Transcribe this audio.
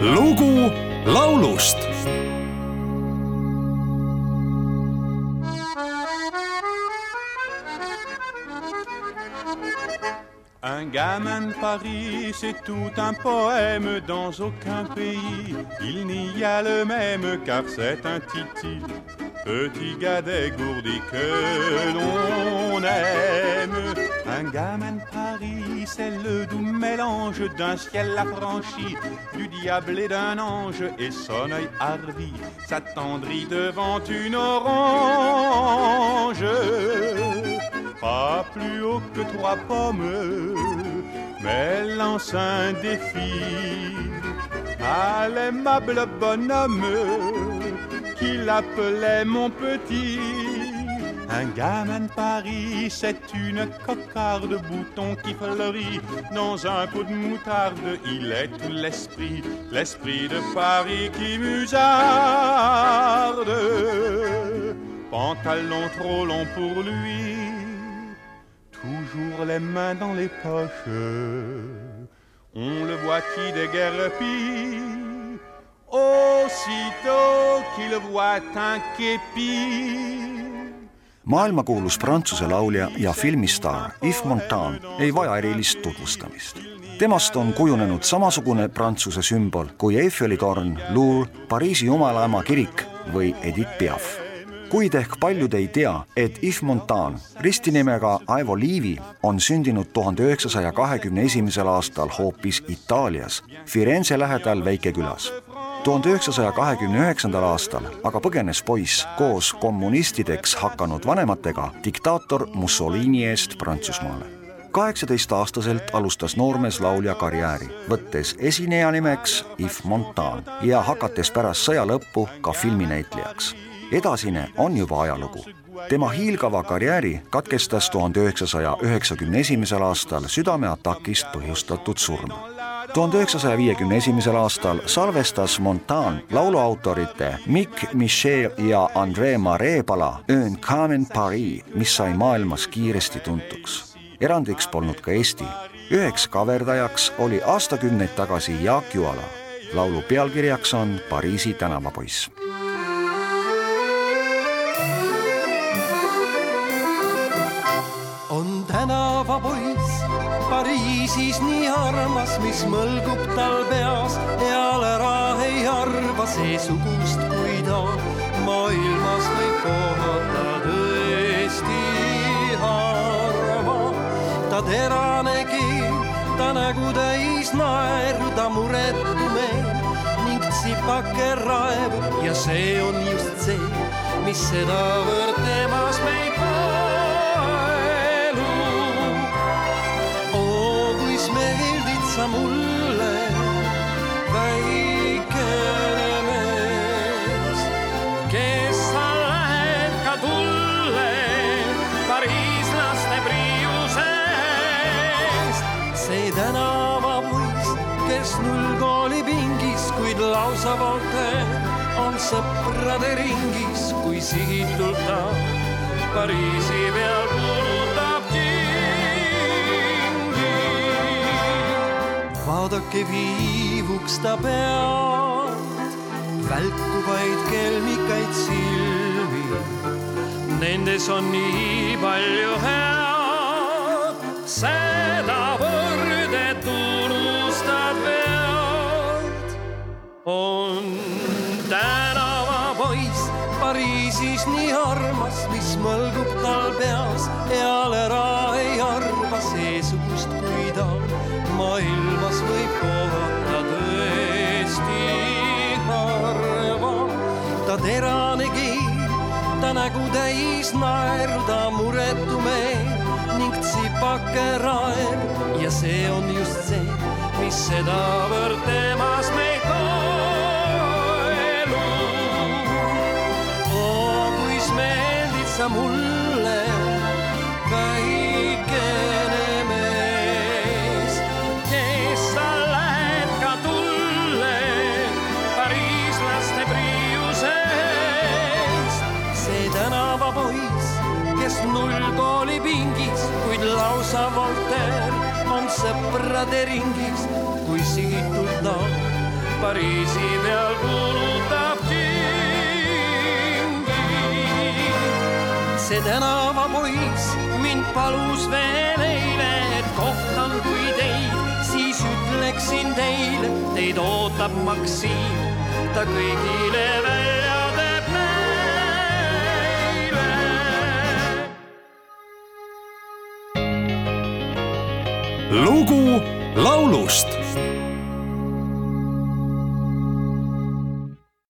lugu laulust Un gamin de Paris, c'est tout un poème dans aucun pays. Il n'y a le même car c'est un titi, petit gars dégourdi que l'on aime. Un gamin de Paris, c'est le doux mélange d'un ciel affranchi, du diable et d'un ange, et son œil hardi s'attendrit devant une orange pas plus haut que trois pommes, mais lance un défi à l'aimable bonhomme qu'il appelait mon petit. Un gamin de Paris, c'est une cocarde bouton qui fleurit dans un pot de moutarde. Il est tout l'esprit, l'esprit de Paris qui musarde. Pantalon trop long pour lui, toujours les mains dans les poches. On le voit qui déguerpit, aussitôt qu'il voit un képi. Maailmakuulus Prantsuse laulja ja filmistaar Yves Montand ei vaja erilist tutvustamist. temast on kujunenud samasugune Prantsuse sümbol kui Eiffeli torn, Louvre, Pariisi Jumalaema kirik või Edith Piaf kuid ehk paljud ei tea, et Yves Montand, ristinimega Ivo Liivi, on sündinud tuhande üheksasaja kahekümne esimesel aastal hoopis Itaalias, Firenze lähedal väikekülas. Tuhande üheksasaja kahekümne üheksandal aastal aga põgenes poiss koos kommunistideks hakanud vanematega diktaator Mussolini eest Prantsusmaale kaheksateistaastaselt alustas noormees laulja karjääri, võttes esineja nimeks Yves Montand ja hakates pärast sõja lõppu ka filminäitlejaks edasine on juba ajalugu. tema hiilgava karjääri katkestas tuhande üheksasaja üheksakümne esimesel aastal südameatakist põhjustatud surm. Tuhande üheksasaja viiekümne esimesel aastal salvestas Montan lauluautorite Mick Michel ja André Mare pala Un Carmen Paris, mis sai maailmas kiiresti tuntuks. erandiks polnud ka Eesti. üheks kaverdajaks oli aastakümneid tagasi Jaak Juala. laulu pealkirjaks on Pariisi tänavapoiss Pariisis nii armas, mis mõlgub tal peas, eal ära ei arva seesugust, kui ta maailmas võib kohata tõesti harva. ta terane keel, ta nägu täis naeru, ta muretu meel ning tsipake raevu ja see on just see, mis sedavõrd temas meid sa see tänavapoiss, kes nullkooli pingis, kuid lausa volter on sõprade ringis, kui sihitult ta Pariisi peal kuulutab vaadake viivuks ta pealt, välkuvaid kelmikaid silmi. Nendes on nii palju head, sedavõrd, Pariisis nii armas, mis mõlgub tal peas, eal ära ei arva seesugust, kui ta maailmas võib kohata tõesti harva. ta terane keel, ta nägu täis naeru, ta muretu meel ning tsipake raev ja see on just see, mis sedavõrd temas tänavapoiss, kes nullkooli pingis, kuid lausa volter on sõprade ringis, kui sihitult ta Pariisi peal kuulutab kingi. see tänavapoiss mind palus veel eile, et kohtan kui teid, siis ütleksin teile, teid ootab Maksim, ta kõigile välja lugu laulust